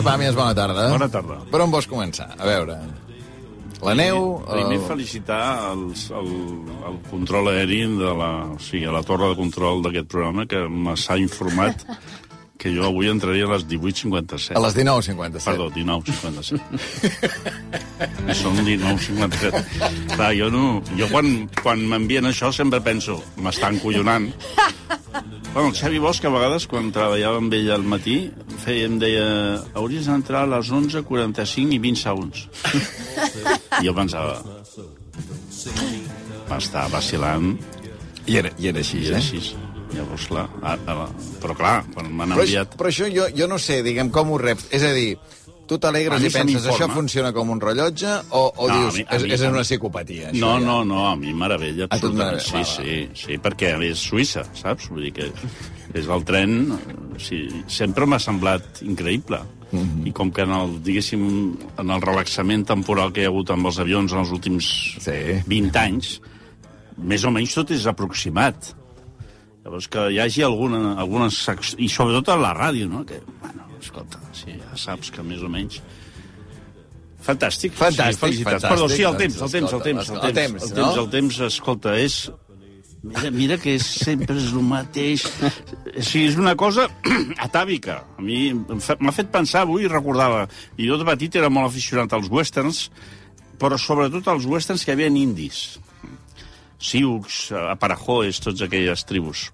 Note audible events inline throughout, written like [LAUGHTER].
Sergi Pàmies, bona tarda. Bona tarda. Per on vols començar? A veure... La neu... Primer el- felicitar els, el, el control aeri de la, o sigui, a la torre de control d'aquest programa que s'ha informat [LAUGHS] que jo avui entraria a les 18.57. A les 19.57. Perdó, 19.57. Són 19.57. Clar, jo, no, jo quan, quan m'envien això sempre penso, m'estan collonant. Bueno, el Xavi Bosch, a vegades, quan treballava amb ell al matí, feia, em deia, hauries d'entrar a les 11.45 i 20 segons. I jo pensava, m'està vacilant, I era, I era així, i eh? era així. Llavors, clar, a, a, però clar, quan m'han Però, enviat... però això jo, jo no sé, diguem, com ho reps. És a dir, tu t'alegres i se penses això funciona com un rellotge o, o No, a dius, mi- a és, mi- és una psicopatia, això No, ja? no, no, a mi meravella, A tu meravella, Sí, sí, sí, perquè és Suïssa, saps? Vull dir que és el tren... Sí, sempre m'ha semblat increïble. Mhm. I com que en el, diguéssim, en el relaxament temporal que hi ha hagut amb els avions en els últims Sí. 20 anys, més o menys tot és aproximat. Llavors, que hi hagi alguna, algunes... sec- I sobretot a la ràdio, no? Que, bueno, escolta, sí, ja saps que més o menys... Fantàstic. Fantàstic, sí, felicitats. fantàstic. Perdó, sí, el Doncs, temps, el temps, el temps, el el temps, temps, el temps, el temps, escolta, és... Mira, mira que és, sempre és el mateix. O sigui, és una cosa [CLEARS THROAT] atàvica. A mi m'ha fet pensar avui, recordava, i jo de petit era molt aficionat als westerns, però sobretot als westerns que hi havia indis. Sioux, Aparajoes, tots aquelles tribus.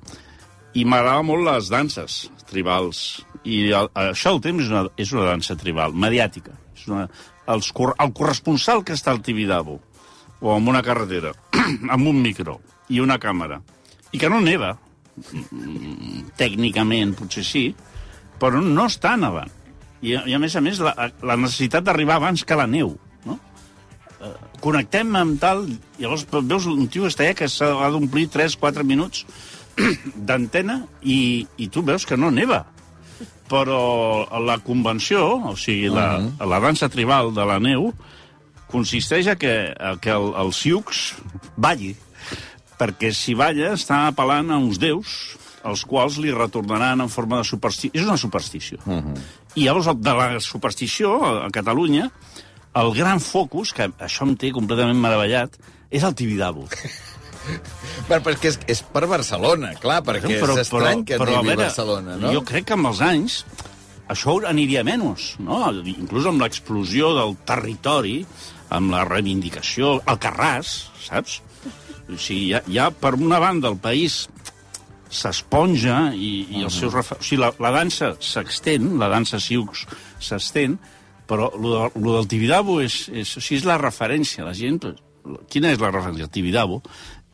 I m'agradava molt les danses tribals. I el, això el temps és una, és una dansa tribal, mediàtica. És una, els, el corresponsal que està al Tibidabo, o en una carretera, [CLEARS THROAT] amb un micro i una càmera, i que no neva, tècnicament potser sí, però no està nevant. I, i a més a més, la, la necessitat d'arribar abans que la neu? Eh, connectem amb tal... Llavors veus un tio que allà que s'ha d'omplir 3-4 minuts [CLEARS THROAT] d'antena i, i tu veus que no neva. Però la convenció, o sigui, la, la dansa tribal de la neu, consisteix a que, a que el, el Sioux balli, perquè si balla està apel·lant a uns déus, els quals li retornaran en forma de superstició. És una superstició. Uh -huh. I llavors, de la superstició, a Catalunya, el gran focus, que això em té completament meravellat, és el Tibidabo. Però, [LAUGHS] però és que és, és per Barcelona, clar, perquè és estrany que però, arribi a veure, Barcelona, no? Jo crec que amb els anys això aniria menys, no? Inclús amb l'explosió del territori, amb la reivindicació, el Carràs, saps? O sigui, ja, ja per una banda el país s'esponja i, i els seus... refer- O sigui, la, la dansa s'extén, la dansa Sioux s'estén, però lo, de, lo del Tibidabo és, és, o sigui, és la referència. La gent... Quina és la referència? El Tibidabo.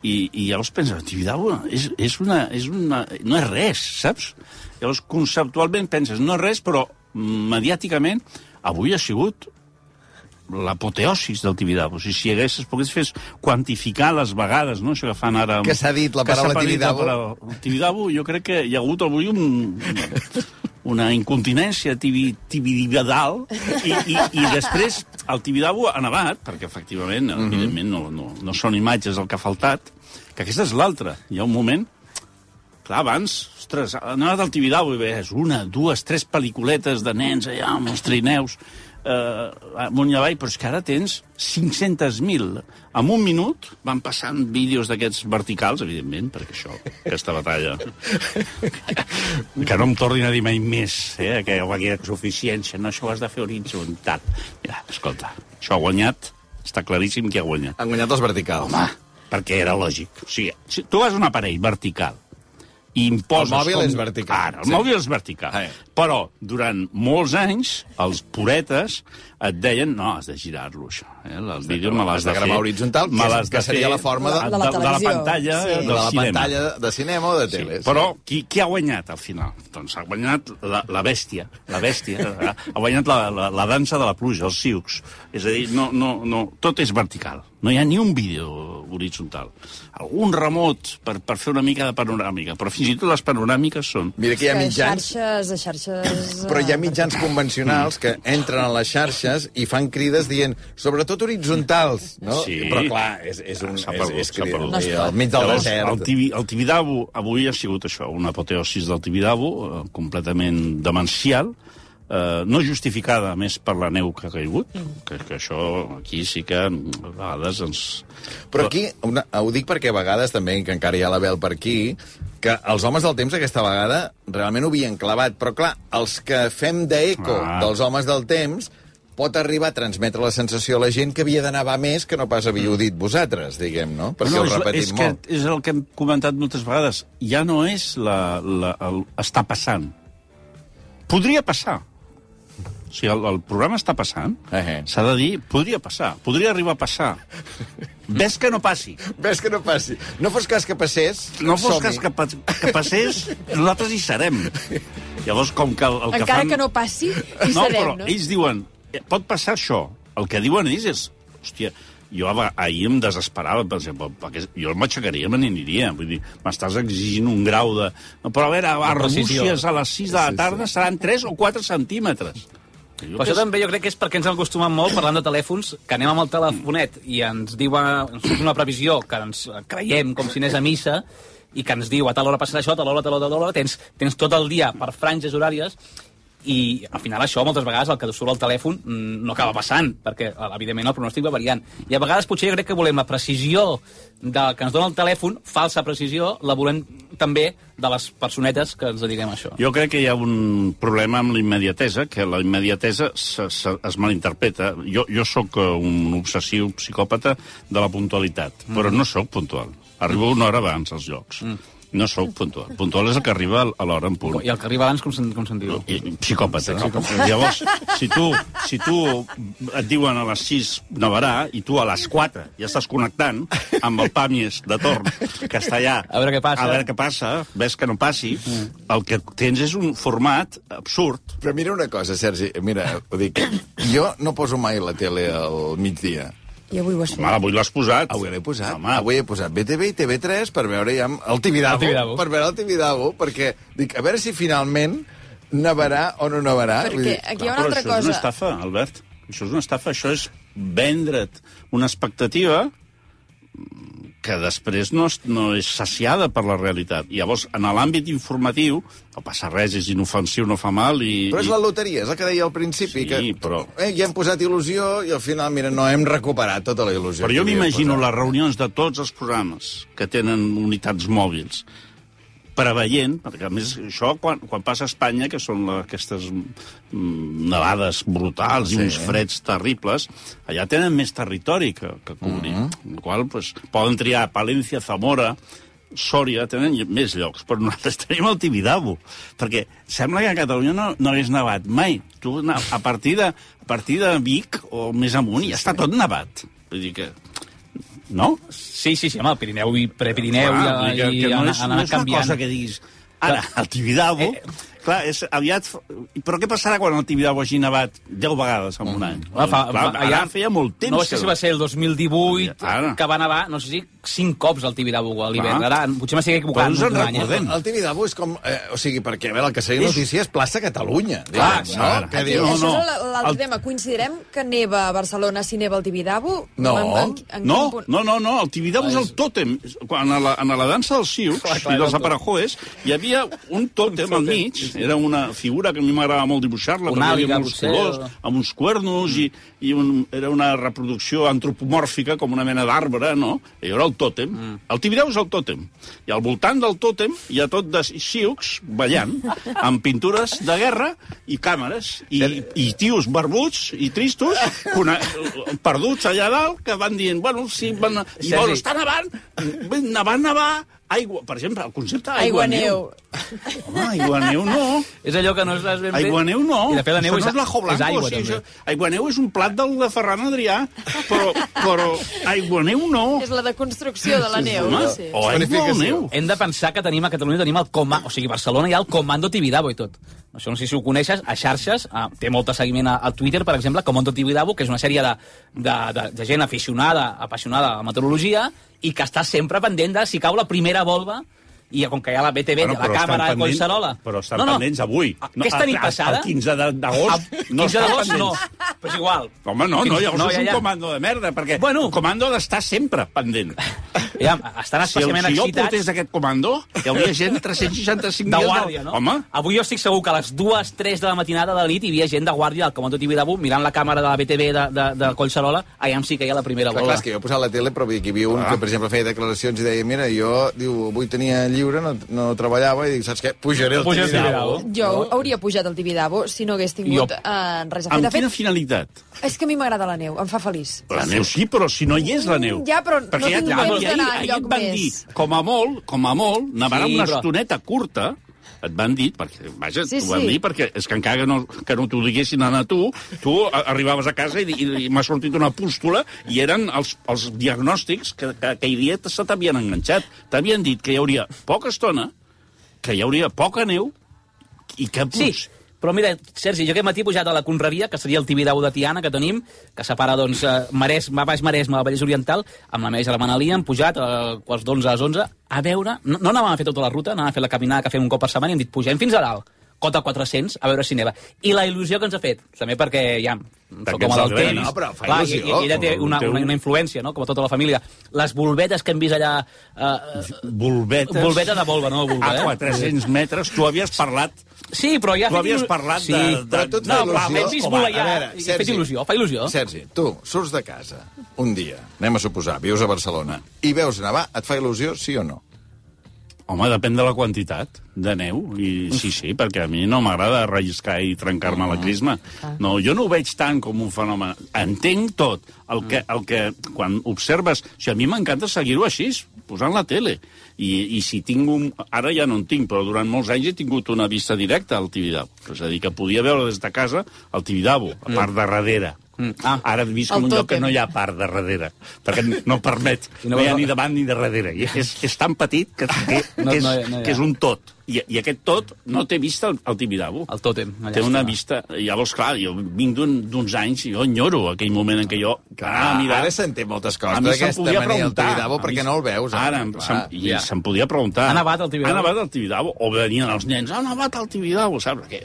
I, i llavors pensa, el Tibidabo és, és una, és una, no és res, saps? Llavors, conceptualment penses, no és res, però mediàticament avui ha sigut l'apoteosis del Tibidabo. O sigui, si hagués, es pogués fer quantificar les vegades, no? Això que fan ara... Que s'ha dit la paraula la Tibidabo. paraula- Tibidabo, jo crec que hi ha hagut avui un, [LAUGHS] una incontinència tibi, tibidibadal i, i, i després el Tibidabo ha nevat, perquè efectivament, Mhm. evidentment, no, no, no són imatges el que ha faltat, que aquesta és l'altra. Hi ha un moment Clar, abans, ostres, ha anat al Tibidabo i veies una, dues, tres pel·lículetes de nens allà amb els trineus eh, amunt i avall, però és que ara tens 500.000. En un minut van passant vídeos d'aquests verticals, evidentment, perquè això, aquesta batalla... que no em tornin a dir mai més, eh, que aquella suficiència, no, això ho has de fer horitzontal. Mira, escolta, això ha guanyat, està claríssim qui ha guanyat. Han guanyat els verticals. Home, perquè era lògic. O sigui, si tu has un aparell vertical i imposes... El mòbil com... és vertical, Ara, el sí. mòbil és vertical. Sí. Però durant molts anys, els puretes et deien no, has de girar-lo, això. Eh? El vídeo me l'has Has de de, fer... gravar horitzontal, que me que de seria la forma de- de, la de, de la pantalla Sí. del de la cinema. pantalla de cinema o de tele. Sí, però qui, qui ha guanyat al final? Doncs ha guanyat la, la bèstia, la bèstia, eh? ha guanyat la, la, la dansa de la pluja, els Sioux. És a dir, no, no, no, tot és vertical. No hi ha ni un vídeo horitzontal. Algun remot per, per fer una mica de panoràmica, però fins i tot les panoràmiques són... Mira que hi ha Que mitjans... xarxes, de xarxes... Però hi ha eh, mitjans convencionals que entren a les xarxes i fan crides dient sobretot sobretot horitzontals, no? Sí. Però clar, és, és un... S'ha és, perdut, és, s'ha és, perdut. no al mig del Llavors, desert. el, tibi, el Tibidabo avui ha sigut això, una apoteosis del Tibidabo, eh, completament demencial, eh, no justificada, a més, per la neu que ha caigut, que, que això aquí sí que mm, a vegades ens... Però aquí, una, ho dic perquè a vegades també, que encara hi ha la Bel per aquí, que els homes del temps aquesta vegada realment ho havien clavat. Però clar, els que fem d'eco Ah. dels homes del temps pot arribar a transmetre la sensació a la gent que havia d'anar més que no pas havíeu dit vosaltres, diguem, no? Perquè ho és, repetim és, molt. que és el que hem comentat moltes vegades. Ja no és la, la, el, està passant. Podria passar. O sigui, el, el programa està passant. Eh. S'ha de dir, podria passar, podria arribar a passar. [LAUGHS] Ves que no passi. Ves que no passi. No fos cas que passés, No fos cas que, pa que passés, nosaltres hi serem. [LAUGHS] Llavors, com que el, el que Encara fan... que no passi, hi no, serem, però no? ells diuen, pot passar això. El que diuen ells és, hòstia, jo ahir em desesperava, per exemple, perquè jo m'aixecaria, me n'aniria. Vull dir, m'estàs exigint un grau de... No, però a veure, a. Arbúcies a les 6 de la tarda seran 3 o 4 centímetres. Jo Però això també jo crec que és perquè ens hem acostumat molt, parlant de telèfons, que anem amb el telefonet i ens diuen, ens surt una previsió que ens creiem com si anés a missa i que ens diu a tal hora passarà això, a tal hora, a tal hora, a tal hora, tens, tens tot el dia per franges horàries i al final això moltes vegades el que surt al telèfon mm, no acaba passant perquè eh, evidentment el pronòstic va variant i a vegades potser jo crec que volem la precisió de, que ens dona el telèfon, falsa precisió la volem també de les personetes que ens dediquem a això Jo crec que hi ha un problema amb la immediatesa, que la immediatesa se, se, es malinterpreta. Jo, jo sóc eh, un obsessiu psicòpata de la puntualitat, mm. però no sóc puntual. Arribo una hora abans als llocs. Mm. No sóc puntual. Puntual és el que arriba a l'hora en punt. i el que arriba abans com se'n com se'n diu? I, psicòpata. No? Llavors, si tu, si tu et diuen a les 6 nevarà i tu a les 4 ja estàs connectant amb el Pàmies de torn, que està allà... A veure què passa. A veure què passa, ves que no passi, mm. el que tens és un format absurd. Però mira una cosa, Sergi, mira, ho dic, jo no poso mai la tele al migdia. I avui ho has Home, fet. avui l'has posat. Avui l'he posat. Home, Avui he posat BTV i TV3 per veure ja el Tibidabo. El Tibidabo. Per veure el Tibidabo, perquè dic, a veure si finalment nevarà o no nevarà. Vull Perquè dir, aquí hi ha una altra això és una cosa. estafa, Albert. Això és una estafa. Això és vendre't una expectativa que després no és, no és saciada per la realitat. I llavors, en l'àmbit informatiu, no passa res, és inofensiu, no fa mal i... Però és i... la loteria, és el que deia al principi. Sí, que, però- Eh, ja hem posat il·lusió i al final, mira, no hem recuperat tota la il·lusió. Però jo m'imagino les reunions de tots els programes que tenen unitats mòbils preveient, perquè a més això quan, quan passa a Espanya, que són la, aquestes mm, nevades brutals sí. i uns freds terribles, allà tenen més territori que, que cobrir. Mm El qual pues, poden triar Palència, Zamora, Sòria, tenen més llocs, però nosaltres [LAUGHS] tenim el Tibidabo, perquè sembla que a Catalunya no, no hagués nevat mai. Tu, a partir de, a partir de Vic o més amunt, ja està tot nevat. Vull dir que... No? Sí, sí, sí, home, el Pirineu i Prepirineu Clar, i, dir que, i, que no és, no és una canviant. cosa que diguis... Ara, el Tibidabo... Eh, clar, és aviat... Però què passarà quan el Tibidabo hagi nevat 10 vegades en un any? Home, fa, clar, fa, ara feia molt temps. No sé si va ser el 2018 Ara. que va nevar, no sé si 5 cops al Tibidabo a l'hivern. Clar. Ara, potser m'estic Però equivocant. ens en un any, eh? recordem. El Tibidabo és com... Eh, o sigui, perquè, a veure, el que seria notícia és plaça Catalunya. Clar, diguem, clar. no? Que Aquí, dius, això no. és l'altre El- tema. Coincidirem que neva a Barcelona si neva al Tibidabo? No. En, en, en No, no, no, no, el Tibidabo és el tòtem. Quan a la, a la dansa dels Clar, clar, i dels el. Aparajoes hi havia un tòtem al mig, era una figura que a mi m'agradava molt dibuixar-la, perquè àliga, uns potser, colors, o- amb uns cuernos, i, i un, era una reproducció antropomòrfica, com una mena d'arbre, no? I era el tòtem. Mm. El Tibidabo és el tòtem. I al voltant del tòtem hi ha tot de xiucs ballant, amb pintures de guerra i càmeres, i, i tios barbuts i tristos, una, perduts allà dalt, que van dient, bueno, sí, van, i bueno, està nevant, nevant, nevar, aigua, per exemple, el concepte Aigua aigua-neu. neu. Home, aigua-neu no. És allò que no és ben bé... Aiguaneu no. I de fet la neu això és, no és l'ajo blanco. és aigua, o sigui, també. això, aiguaneu és un plat del de Ferran Adrià, però, però aiguaneu no. És la deconstrucció de la neu. Home, sí. o aigua o neu. Hem de pensar que tenim a Catalunya tenim el coma, o sigui, Barcelona hi ha el Comando Tibidabo i tot. Això no sé si ho coneixes, a xarxes, a, té molt de seguiment a, a Twitter, per exemple, Comando Tibidabo, que és una sèrie de, de, de, de gent aficionada, apassionada a la meteorologia, i que està sempre pendent de si cau la primera volva i com que hi ha la BTV, Bueno, la càmera de Collserola... però estan pendents avui. No, Aquesta nit passada... el 15 de- d'agost no 15 estan d'agost no, però és igual. Home, no, no, llavors No, no, ja, és un ja. comando de merda, perquè Bueno. el comando ha d'estar sempre pendent. Ja, estan Si, el, especialment si jo excitats... portés aquest comando, hi hauria gent 365 de dies... guàrdia, no? Home, Avui jo estic segur que a les 2, 3 de la matinada de la nit hi havia gent de guàrdia al Comando Tibidabo mirant la càmera de la BTV de, de, de Collserola, allà sí que hi ha la primera Clar, clar, bola. és que jo he posat la tele, però vull dir que hi havia un que, per exemple, feia declaracions i deia, mira, jo, diu, avui tenia lliure, no, no treballava, i dic, saps què? Pujaré el Puja el Tibidabo. Tibidabo. Jo hauria pujat al Tibidabo si no hagués tingut Jo- eh, res a fer. amb De quina fet, finalitat? és que a mi m'agrada la neu, em fa feliç. La neu sí, però si no hi és la neu. Ja, però no Perquè tinc ja, temps d'anar ahir, ahir enlloc et van més. dir, com a molt, com a molt, nevarà Sí, una però- estoneta curta, et van dir, perquè, vaja, Sí, t'ho van sí. dir, perquè és que encara no, que no t'ho diguessin a tu, tu arribaves a casa i, i, i m'ha sortit una pústula i eren els, els diagnòstics que, que aquell dia se t'havien enganxat. T'havien dit que hi hauria poca estona, que hi hauria poca neu i que... Sí, però mira, Sergi, jo aquest matí he pujat a la Conreria, que seria el Tibidabo de Tiana que tenim, que separa, doncs, eh, Maresme, Baix Maresme, del Vallès Oriental, amb la meva germana Lia, hem pujat a quarts d'11 a les 11 a veure... No, no anàvem a fer tota la ruta, anàvem a fer la caminada que fem un cop per setmana i hem dit, pugem fins a dalt, cota 400, a veure si neva. I la il·lusió que ens ha fet, també perquè ja soc Perquè com del temps, no, però fa clar, il·lusió, i, i ella té una, una, una influència, no?, com a tota la família. Les volvetes que hem vist allà... Eh, Volvetes... volveta de volva, no? Volva, A eh? 400 metres, tu havies parlat Sí, però ja... Tu havies il·lu- parlat sí. de- de- Però a tu et No, fa però il·lusió. vist Home, volar ja, a veure, i ha fet il·lusió, fa il·lusió. Sergi, tu surts de casa un dia, anem a suposar, vius a Barcelona, i veus nevar, et fa il·lusió, sí o no? Home, depèn de la quantitat de neu. I sí, sí, perquè a mi no m'agrada relliscar i trencar-me la crisma. No, jo no ho veig tant com un fenomen. Entenc tot. El que, el que quan observes... O sigui, a mi m'encanta seguir-ho així, posant la tele. I, I si tinc un... Ara ja no en tinc, però durant molts anys he tingut una vista directa al Tibidabo. És a dir, que podia veure des de casa el Tibidabo, a part de darrere. Mm. Ah. Ara he vist en un lloc que no hi ha part de darrere, perquè no permet. No No hi ha ni davant ni de darrere. I és, és tan petit que, que, No, que, és, no no que és un tot. I, I aquest tot no té vista al, al Tibidabo. El tòtem. Té una està. vista... Llavors, clar, jo vinc d'un- d'uns anys, jo enyoro aquell moment en què jo... Ah, mira, ara s'entén moltes coses, mi d'aquesta al preguntar. Tibidabo, mi perquè se- no el veus. Ara, eh? em- Clar, se'm, i ja. se'm podia preguntar. Ha nevat al Tibidabo? Ha nevat al Tibidabo. O venien els nens, ha nevat al Tibidabo, saps? Perquè,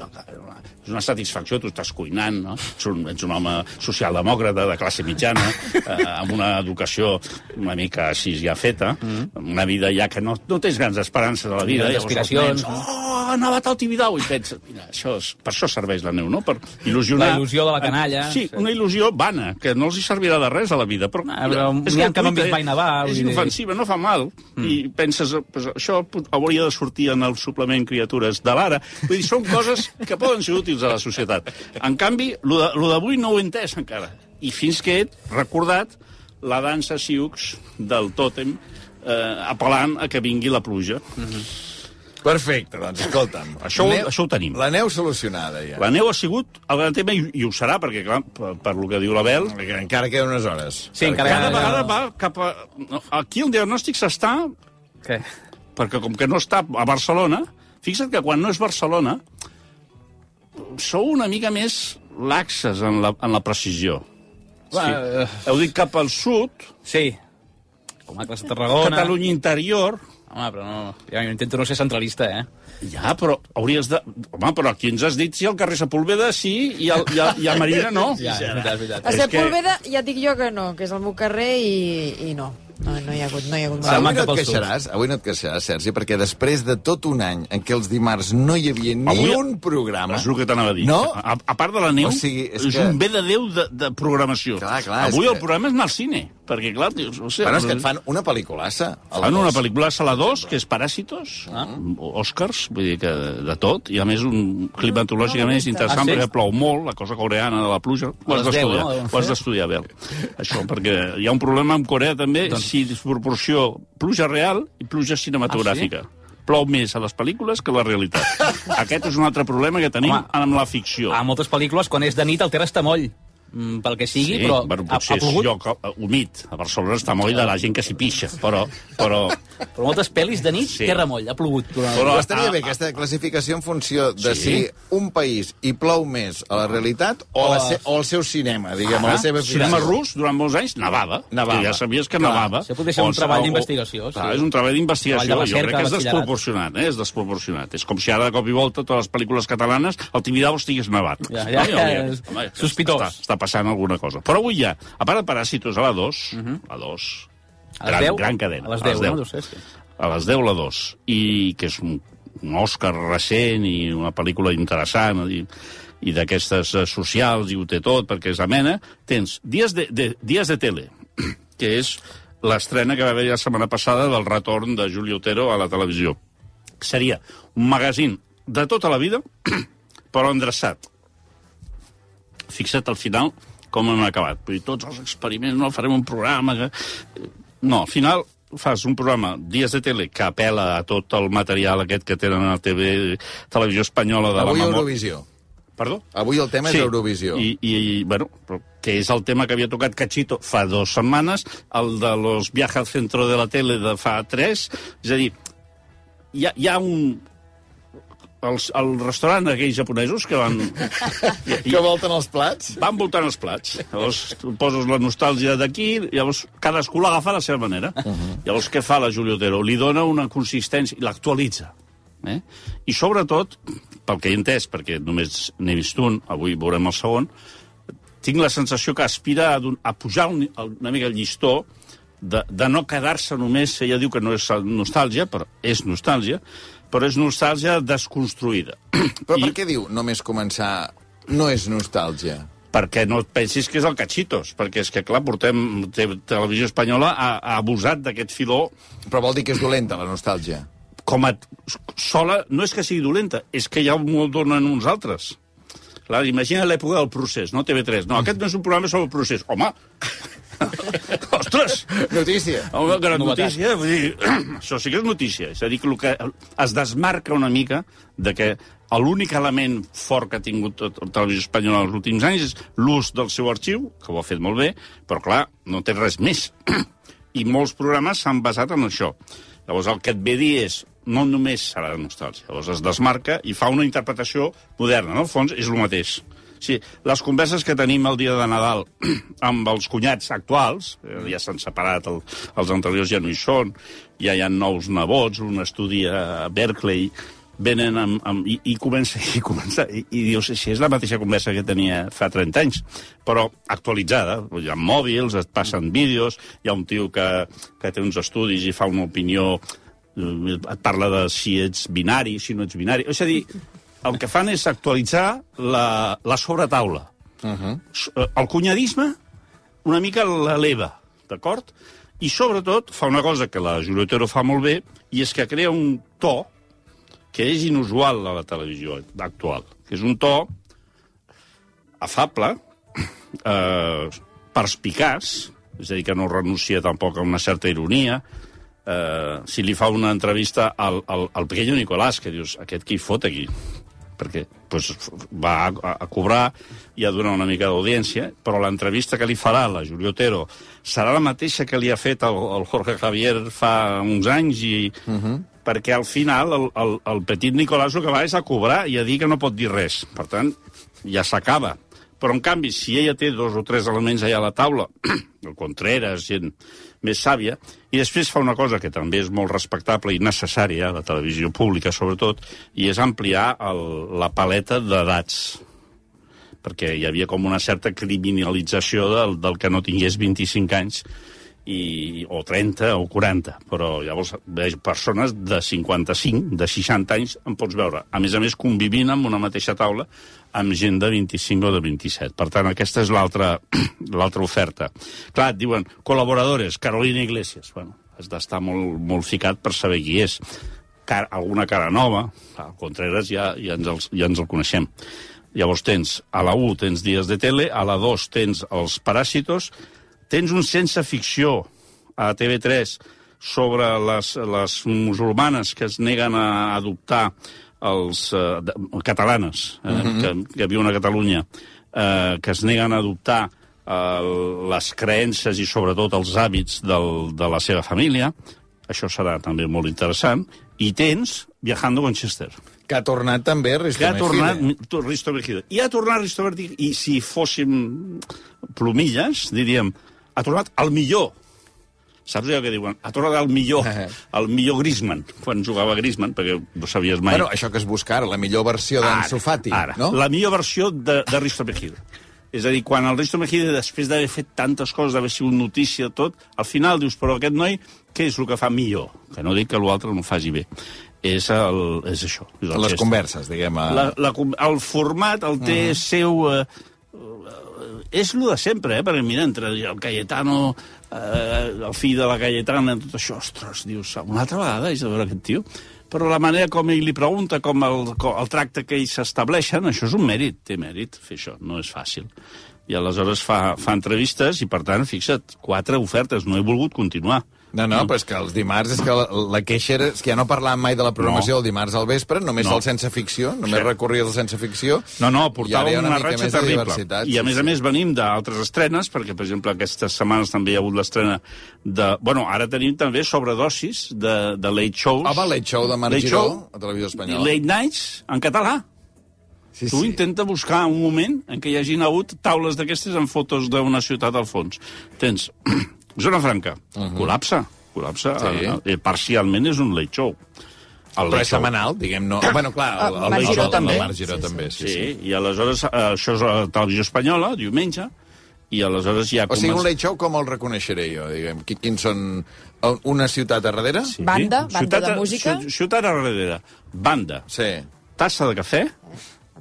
és una satisfacció, tu estàs cuinant, no? Ets un, ets un home socialdemòcrata de classe mitjana, eh, amb una educació una mica així ja feta, Mm. una vida ja que no, no tens grans esperances a la vida. Els aspiracions, nens, Oh, ha nevat al Tibidabo! I penses, mira, això és, per això serveix la neu, no? Per il·lusionar... La il·lusió de la canalla. Sí, una il·lusió vana, que no els hi servirà de res a la vida, però... Ah, però n'hi ha que no vist mai nevar, És inofensiva, no fa mal. Mm. I penses, pues, això hauria de sortir en el suplement Criatures de l'Ara. Vull dir, són coses que poden ser útils a la societat. En canvi, lo d'avui no ho he entès encara. I fins que he recordat la dansa Siux del tòtem eh, apel·lant a que vingui la pluja. Perfecte, doncs escolta'm. Això ho- això ho tenim. La neu solucionada, ja. La neu ha sigut el gran tema i, i ho serà, perquè, clar, per, per lo que diu l'Abel, Perquè encara queden unes hores. Sí, encara cada vegada va cap a... Aquí el diagnòstic s'està Què? perquè com que no està a Barcelona, fixa't que quan no és Barcelona, sou una mica més laxes en la, en la precisió. Va, Sí. eh, Heu dit cap al sud, Sí. Com a Tarragona. Catalunya interior... Home, però no... Ja, jo intento no ser centralista, eh? Ja, però hauries de... Home, però aquí ens has dit si el carrer Sepulveda sí i, el, i, a, i a Marina no. Ja, és veritat, és veritat. A que- Sepúlveda ja et dic jo que no, que és el meu carrer i, i no. No, no hi ha hagut, no hi ha hagut Ah. Avui no et queixaràs, avui no et queixaràs, Sergi, perquè després de tot un any en què els dimarts no hi havia ni Avui- un programa... És el que t'anava a dir. No? A, a part de la neu, O sigui, és és, que- un bé de Déu de, de programació. Clar, clar, Avui que- el programa és anar al cine, perquè, clar, dius, o sigui, Bueno, és que et fan una pel·liculassa. a la Fan una dos. pel·lícula a Sala 2, que és Paràsitos, ah. Oscars, vull dir que de, tot, i a més un climatològicament és interessant, Ah, sí? perquè plou molt, la cosa coreana de la pluja, ho has d'estudiar, no? Ho has d'estudiar bé. Això, perquè hi ha un problema amb Corea també, Doncs- si disproporció pluja real i pluja cinematogràfica. Plou més a les pel·lícules que a la realitat. [LAUGHS] Aquest és un altre problema que tenim Home, amb la ficció. A moltes pel·lícules, quan és de nit, el terra està moll. Mm, pel que sigui, Sí, però bueno, ha, potser ha és plogut. lloc eh, humit. A Barcelona està molt de la gent que s'hi pixa, però, però Però moltes pel·lis de nit, Sí. terra moll, ha plogut. Durant... Però- Però estaria ah, bé aquesta classificació en funció de Sí. si un país hi plou més a la realitat o, a la se o al seu cinema, diguem, a la seva ficció. cinema rus, durant molts anys, nevava. Nevava. Que ja sabies que Clar, nevava. això podria ser un O- treball o- d'investigació, Clar, sí. és un treball d'investigació. de Jo crec que és desproporcionat, eh? És desproporcionat. És com si ara, de cop i volta, totes les pel·lícules catalanes, el Tibidabo estigués nevat. Ja, ja, No? ja, és Home, sospitós. Està, està passant alguna cosa. Però avui ja, a part de Paràsitos a la 2, a 2, Mhm. A les gran, 10? gran cadena. A les 10, no? Deu ser, sí. A les 10 la 2. I que és un, un Òscar recent i una pel·lícula interessant i, i d'aquestes eh, socials i ho té tot perquè és amena, tens Dies de, de, Dies de Tele, [CLEARS THROAT] que és l'estrena que va haver la setmana passada del retorn de Juli Otero a la televisió. Seria un magazín de tota la vida, [CLEARS THROAT] però endreçat. Fixa't al final com hem acabat. Vull dir, tots els experiments, no farem un programa... Que... No, al final fas un programa, Dies de Tele, que apela a tot el material aquest que tenen a la TV, Televisió Espanyola de Avui la memòria. Eurovisió. Perdó? Avui el tema és Eurovisió. I, i, i, bueno, que és el tema que havia tocat Cachito fa dues setmanes, el de los viajes al centro de la tele de fa tres, és a dir, hi ha, hi ha un... Els, el restaurant aquells japonesos que van... [LAUGHS] Que volten els plats? van voltant els plats. Llavors, tu poses la nostàlgia d'aquí, llavors cadascú l'agafa a la seva manera. Uh -huh. Llavors, què fa la Juli Otero? Li dona una consistència, i l'actualitza. Eh? I sobretot, pel que he entès, perquè només n'he vist un, avui veurem el segon, tinc la sensació que aspira a, don- a pujar un, una mica el llistó de, de no quedar-se només, ella diu que no és nostàlgia, però és nostàlgia, però és nostàlgia desconstruïda. [CLEARS THROAT] Però I- per què diu només començar no és nostàlgia? perquè no pensis que és el Cachitos, perquè és que, clar, portem... Te, Televisió Espanyola ha, ha abusat d'aquest filó Però vol dir que és dolenta, la nostàlgia. com a sola, no és que sigui dolenta, és que ja m'ho donen uns altres. Clar, imagina l'època del procés, no? TV3. No, aquest no és un programa sobre el procés. Home! [LAUGHS] Ostres! Notícia. Home, gran Novetat. notícia. Vull dir, [CLEARS THROAT] això sí que és notícia. És a dir, que, el que es desmarca una mica de que l'únic element fort que ha tingut la televisió espanyola els últims anys és l'ús del seu arxiu, que ho ha fet molt bé, però, clar, no té res més. [CLEARS THROAT] I molts programes s'han basat en això. Llavors, el que et ve dir és no només serà de nostàlgia. Llavors es desmarca i fa una interpretació moderna. En el fons és el mateix. Sí, les converses que tenim el dia de Nadal [CLEARS THROAT] amb els cunyats actuals, eh, ja s'han separat, el, els anteriors ja no hi són, ja hi ha nous nebots, un estudi a Berkeley, venen amb, amb, i, i comença, [LAUGHS] i, comença i, i dius, si és la mateixa conversa que tenia fa 30 anys, però actualitzada, hi ha mòbils, et passen vídeos, hi ha un tio que, que té uns estudis i fa una opinió eh, et parla de si ets binari, si no ets binari. És a dir, el que fan és actualitzar la, la sobretaula. Uh -huh. El cunyadisme una mica l'eleva, d'acord? I sobretot fa una cosa que la Juli Otero fa molt bé, i és que crea un to que és inusual a la televisió actual, que és un to afable, eh, perspicaç, és a dir, que no renuncia tampoc a una certa ironia, eh, si li fa una entrevista al, al, al pequeño Nicolás, que dius, aquest qui fot aquí? Perquè pues, va a, a cobrar i a donar una mica d'audiència, però l'entrevista que li farà la Juli Otero serà la mateixa que li ha fet el, el Jorge Javier fa uns anys i... Uh -huh. perquè al final el, el, el petit Nicolás el que va és a cobrar i a dir que no pot dir res. Per tant, ja s'acaba. Però, en canvi, si ella té dos o tres elements allà a la taula, [CLEARS THROAT] el Contreras, gent més sàvia, i després fa una cosa que també és molt respectable i necessària, la televisió pública sobretot, i és ampliar el, la paleta d'edats perquè hi havia com una certa criminalització del, del que no tingués 25 anys i, o 30 o 40, però llavors veig persones de 55, de 60 anys, em pots veure. A més a més, convivint amb una mateixa taula amb gent de 25 o de 27. Per tant, aquesta és [CLEARS THROAT] l'altra oferta. Clar, et diuen, col·laboradores, Carolina Iglesias. Bueno, has d'estar molt, molt ficat per saber qui és. Car alguna cara nova, clar, Contreras ja, ja, ens el, ja ens el coneixem. Llavors tens, a la 1 tens Dies de Tele, a la 2 tens Els Paràsitos, tens un sense ficció a TV3 sobre les, les musulmanes que es neguen a adoptar els eh, catalanes eh, mm -hmm. que, que viuen a Catalunya, eh, que es neguen a adoptar eh, les creences i sobretot els hàbits del, de la seva família, això serà també molt interessant, i tens Viajando con Chester, Que ha tornat també Risto que ha tornat Mejide. Risto Mejide. I ha tornat Risto Mejide, i si fóssim plomilles, diríem, ha tornat el millor. Saps allò que diuen? Ha tornat el millor, el millor Griezmann, quan jugava Griezmann, perquè no sabies mai. Bueno, això que es busca ara, la millor versió d'Ansu Fati, ara, no? La millor versió de, de Risto Mejide. És a dir, quan el Risto Mejide, després d'haver fet tantes coses, d'haver sigut notícia, tot, al final dius, però aquest noi, què és el que fa millor? Que no dic que l'altre no ho faci bé. És, el, és això. És el Les gest. converses, diguem. A... La, la, el format el té uh -huh. seu... Eh, eh, és lo de sempre, eh? Perquè, mira, entre el Cayetano, eh, el fill de la Cayetana, tot això, ostres, dius, una altra vegada és de veure aquest tio. Però la manera com ell li pregunta, com el, com el tracte que ells s'estableixen, això és un mèrit, té mèrit fer això, no és fàcil. I aleshores fa, fa entrevistes i, per tant, fixa't, quatre ofertes, no he volgut continuar. No, no, però és que els dimarts és que la, la queixa era... És que ja no parlàvem mai de la programació No. el dimarts al vespre, només No. del sense ficció, només Sí. recorries el sense ficció. No, no, portava una, una ratxa terrible. I a sí, més sí. a més venim d'altres estrenes, perquè, per exemple, aquestes setmanes també hi ha hagut l'estrena de... Bueno, ara tenim també sobredosis de, de late shows. Home, Late Show de Marc Late Giró, Show a Televisió i Espanyola. Late Nights en català. Sí, Tu intenta buscar un moment en què hi hagin hagut taules d'aquestes amb fotos d'una ciutat al fons. Tens Zona Franca, uh -huh. col·lapsa, col·lapsa. Sí. Eh, parcialment és un late show. El Però és setmanal, diguem, no... Bueno, clar, el, el, el, Giró el, també. el Marc Giró Sí, sí. també, sí, Sí, sí. i aleshores eh, això és a la televisió espanyola, diumenge, i aleshores ja... O sigui, un late show com el reconeixeré jo, diguem. Qui- Quins són... Una ciutat a darrere? Sí. Banda, banda ciutat, de música. ci- Ciutat a darrere. Banda, Sí. tassa de cafè,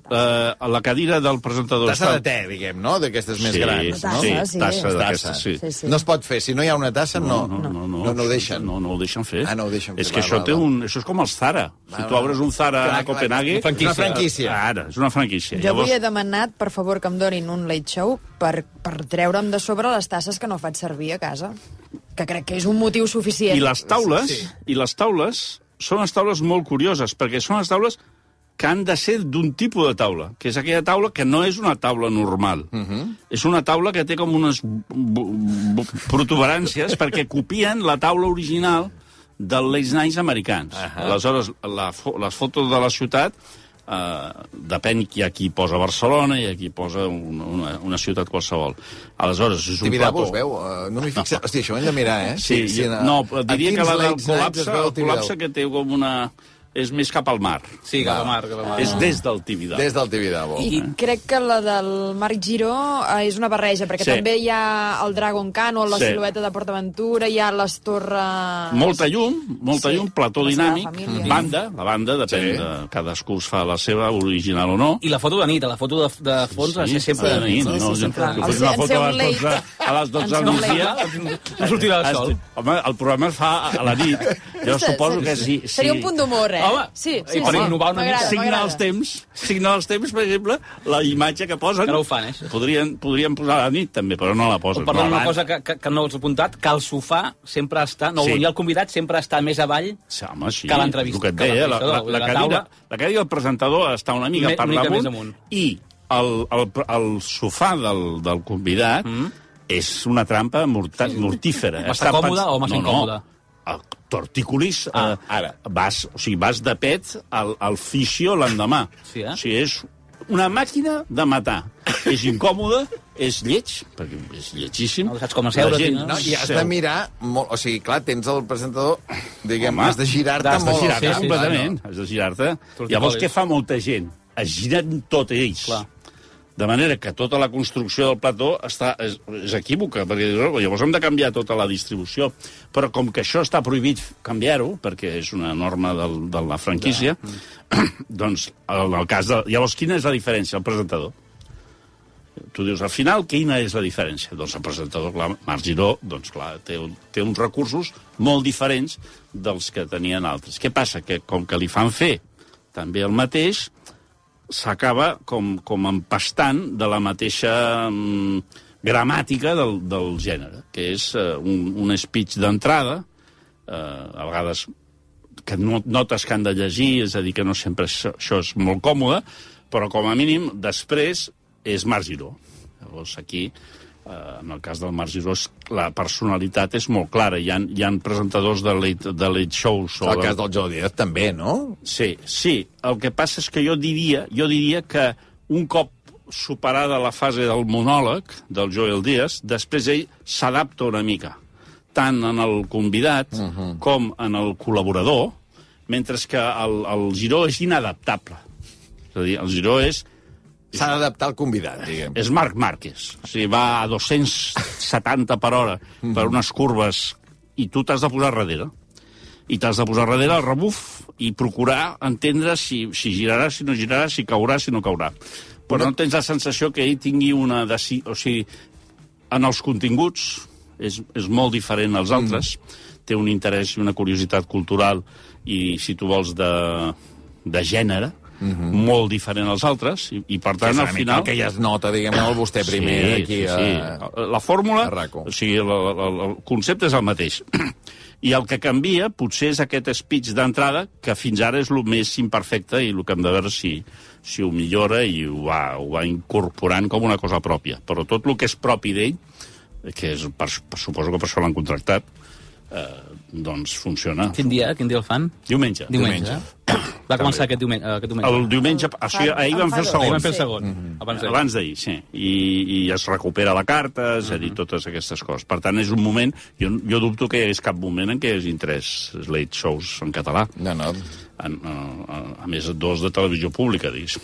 eh, a la cadira del presentador... Tassa de te, diguem, no? D'aquestes més Sí, grans, Tassa, no? sí, sí. tassa Tassa. d'aquestes, sí. Sí, sí. No es pot fer. Si no hi ha una tassa, no. No, no, no, no, no ho deixen. No, no ho deixen fer. Ah, no ho deixen És fer, que va, això, va, té va. un, això és com els Zara. Si Va, tu va. obres un Zara Clar, a clar, Copenhague... és una franquícia. Ara, és una franquícia. Jo avui he demanat, per favor, que em donin un late show per, per treure'm de sobre les tasses que no faig servir a casa. Que crec que és un motiu suficient. I les taules, Sí. i les taules són unes taules molt curioses, perquè són les taules que han de ser d'un tipus de taula, que és aquella taula que no és una taula normal. Uh -huh. És una taula que té com unes protuberàncies [LAUGHS] perquè copien la taula original dels Late Nights americans. Uh -huh. Aleshores, la, fo les fotos de la ciutat Uh, depèn qui aquí posa Barcelona i aquí posa una, una, una ciutat qualsevol. Aleshores, és un Tibidabo plató... es veu? Uh, no m'hi fixat. [LAUGHS] Hòstia, això ho hem de mirar, eh? Sí, sí a- no, a diria que la del col·lapse, el col·lapse Tibidabo? que té com una... és més cap al mar. Sí, cap al mar, cap al mar. És des del Tibidabo. Des del Tibidabo. I crec que la del Marc Giró eh, és una barreja, perquè Sí. també hi ha el Dragon Cano, la Sí. silueta de PortAventura, hi ha les torres... Molta llum, molta Sí, llum, plató la dinàmic, família. banda, la banda, depèn Sí. de... Cadascú es fa la seva, original o no. I la foto de nit, la foto de, de fons de ser sempre de nit. no, sí, no, sí, jo El fes una foto a les 12, late. a les 12 En del migdia. No sortirà el sol. Home, el programa es fa a la nit. [LAUGHS] Jo suposo sí, que sí. sí. sí. Seria un punt d'humor, eh? Home, sí, i per innovar una mica. Signar els temps, signar els temps, per exemple, la imatge que posen... Que no ho fan, eh, això. Podrien, podrien posar a la nit, també, però no la O posen. no, una cosa que, que, que no us he apuntat, que el sofà sempre està... No, Sí. sí. el convidat sempre està més avall Sí, home, sí. que l'entrevista- El que et deia, la, la, la, la cadira, taula. la cadira del presentador està una mica per damunt, i el, el, el sofà del, del convidat mm. és una trampa morta, mortífera. Va estar còmode o massa no, incòmode? No, el torticolis, Ah, eh, ara. Vas, o sigui, vas de pet al, al fisio l'endemà. Sí, eh? O sigui, és una màquina de matar. és incòmode, és lleig, perquè és lletgíssim. No saps com asseure, La gent no? No, I has seu. de mirar molt... O sigui, clar, tens el presentador, diguem, Home, has de girar-te Has de molt. girar-te sí, sí, completament. Has de girar-te. Llavors, què fa molta gent? Es giren tot ells. Clar. De manera que tota la construcció del plató està, és, és equívoca, perquè dius, "Oh, llavors hem de canviar tota la distribució. Però com que això està prohibit canviar-ho, perquè és una norma del, de la franquícia, [CLEARS THROAT] doncs, en el cas de... Llavors, quina és la diferència? El presentador. Tu dius, al final, quina és la diferència? Doncs el presentador, clar, Marc Giró, doncs clar, té, un, té uns recursos molt diferents dels que tenien altres. Què passa? Que com que li fan fer també el mateix, s'acaba com, com empastant de la mateixa mm, gramàtica del, del gènere, que és eh, un, un speech d'entrada, eh, a vegades que no, notes que han de llegir, és a dir, que no sempre això, això és molt còmode, però com a mínim després és Marc Giró. Llavors aquí en el cas del Marc Giró, la personalitat és molt clara. Hi ha, hi ha presentadors de late, de late shows... o El de- cas del Joe Díaz també, no? Sí, sí. El que passa és que jo diria, jo diria que un cop superada la fase del monòleg del Joel Díaz, després ell s'adapta una mica, tant en el convidat uh -huh. com en el col·laborador, mentre que el, el Giró és inadaptable. És a dir, el Giró és S'ha d'adaptar al convidat, diguem. és Marc Márquez. O sigui, va a 270 per hora per unes curves i tu t'has de posar darrere. I t'has de posar darrere el rebuf i procurar entendre si, si girarà, si no girarà, si caurà, si no caurà. Però no tens la sensació que ell tingui una... Deci... O sigui, en els continguts és, és molt diferent als altres. Té un interès i una curiositat cultural i, si tu vols, de, de gènere, molt diferent als altres, i, i per tant, és al final... que ja es nota, diguem, el vostè primer Sí, aquí sí, a... sí. La fórmula, a o sigui, el, el, el concepte és el mateix. [CLEARS THROAT] I el que canvia potser és aquest speech d'entrada, que fins ara és el més imperfecte i el que hem de veure si, si ho millora i ho va, ho va incorporant com una cosa pròpia. Però tot el que és propi d'ell, que és, per, per, suposo que per això l'han contractat, eh, doncs funciona. Quin dia, quin dia el fan? Diumenge. Diumenge. Va començar aquest diumenge. Aquest diumenge. El diumenge, o sigui, ahir van fer el segon. Ahir van fer el Sí. segon. Abans d'ahir. Abans d'ahir, sí. I, I es recupera la carta, és a dir, totes aquestes coses. Per tant, és un moment... Jo, jo dubto que hi hagués cap moment en què hi hagin tres late shows en català. No, no. En, a, a més, dos de televisió pública, diguis.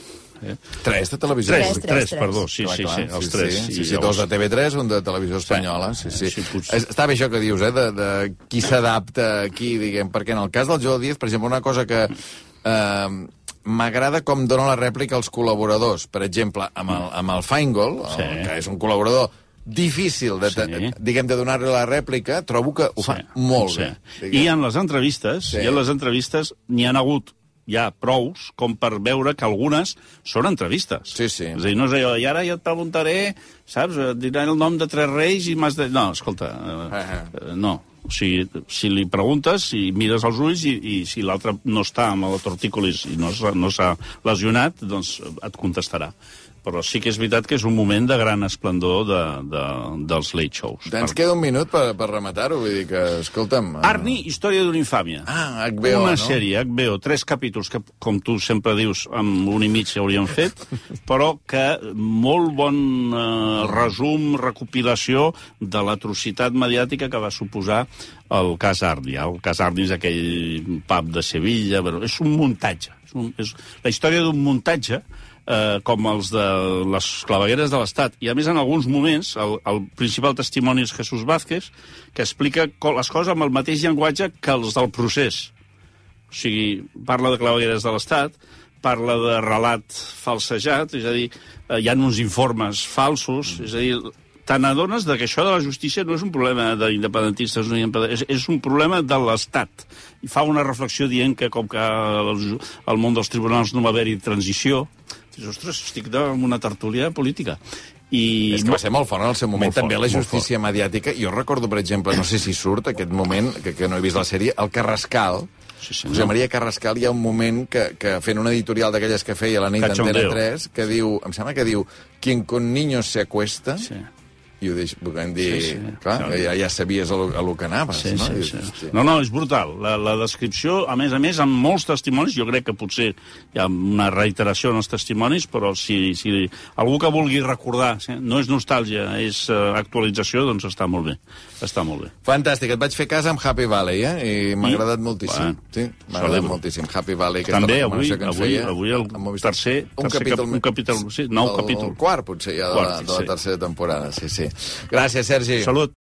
Eh? Tres de televisió. Tres, Tres, tres, tres, perdó, sí, Clar, sí, clar, sí, els tres. Sí, sí, I sí, dos de TV3, un de televisió espanyola. Sí, sí. Sí, potser. Està bé això que dius, eh, de, de qui s'adapta aquí, diguem, perquè en el cas del Joe Díaz, per exemple, una cosa que eh, m'agrada com dona la rèplica als col·laboradors. Per exemple, amb el, amb el Feingold, Sí. el, que és un col·laborador difícil de, Sí. sí. diguem, de donar-li la rèplica, trobo que ho fa molt sí. bé. I diguem. en les entrevistes, Sí. i en les entrevistes n'hi han hagut ja prous com per veure que algunes són entrevistes. Sí, sí. És a dir, no és allò, i ara jo et preguntaré, saps, et diré el nom de tres reis i m'has de... No, escolta, eh, Ah, eh, no. O sigui, si li preguntes i mires als ulls i, i si l'altre no està amb la tortícolis i no s'ha no s'ha lesionat, doncs et contestarà. Però sí que és veritat que és un moment de gran esplendor de, de, dels late shows. Ens queda un minut per, per rematar-ho, vull dir que, escolta'm... eh, Arni, història d'una infàmia. Ah, HBO, Una no? sèrie, HBO, tres capítols que, com tu sempre dius, amb un i mig hauríem fet, [LAUGHS] però que molt bon eh, resum, recopilació de l'atrocitat mediàtica que va suposar el cas Arni. El cas Arni és aquell pub de Sevilla, però és un muntatge. És, un, és la història d'un muntatge eh, com els de les clavegueres de l'Estat. I, a més, en alguns moments, el, el principal testimoni és Jesús Vázquez, que explica les coses amb el mateix llenguatge que els del procés. O sigui, parla de clavegueres de l'Estat, parla de relat falsejat, és a dir, eh, hi ha uns informes falsos, és a dir, te n'adones de que això de la justícia no és un problema d'independentistes, no és, és un problema de l'Estat. I fa una reflexió dient que com que el, el món dels tribunals no va haver-hi transició, dius, ostres, estic en una tertúlia política. I És que va ser molt fort en el seu moment, Molt fort, també la justícia mediàtica. Jo recordo, per exemple, no sé si surt aquest moment, que, que no he vist la sèrie, el Carrascal, Sí, senyor. José María Carrascal, hi ha un moment que, que fent una editorial d'aquelles que feia la nit d'Antena 3, que diu, em sembla que diu, quien con niños se acuesta, Sí. I ho deix, podem dir, Sí, sí. clar, Sí. ja, ja sabies a lo, a lo que anaves, Sí, no? sí, sí. No, no, és brutal. La, la descripció, a més a més, amb molts testimonis, jo crec que potser hi ha una reiteració en els testimonis, però si, si algú que vulgui recordar, sí, no és nostàlgia, és uh, actualització, doncs està molt bé. Està molt bé. Fantàstic, et vaig fer cas amb Happy Valley, eh? I m'ha agradat moltíssim. Bueno, sí, m'ha agradat moltíssim. Happy Valley, aquesta També avui, que ens avui, feia. avui el Movistar. tercer, un tercer capítol, cap, un capítol, sí, nou el, capítol. El quart, potser, ja, de, Quart, la, de la sí. tercera temporada. Sí, sí. Gràcies, Sergi. Salut.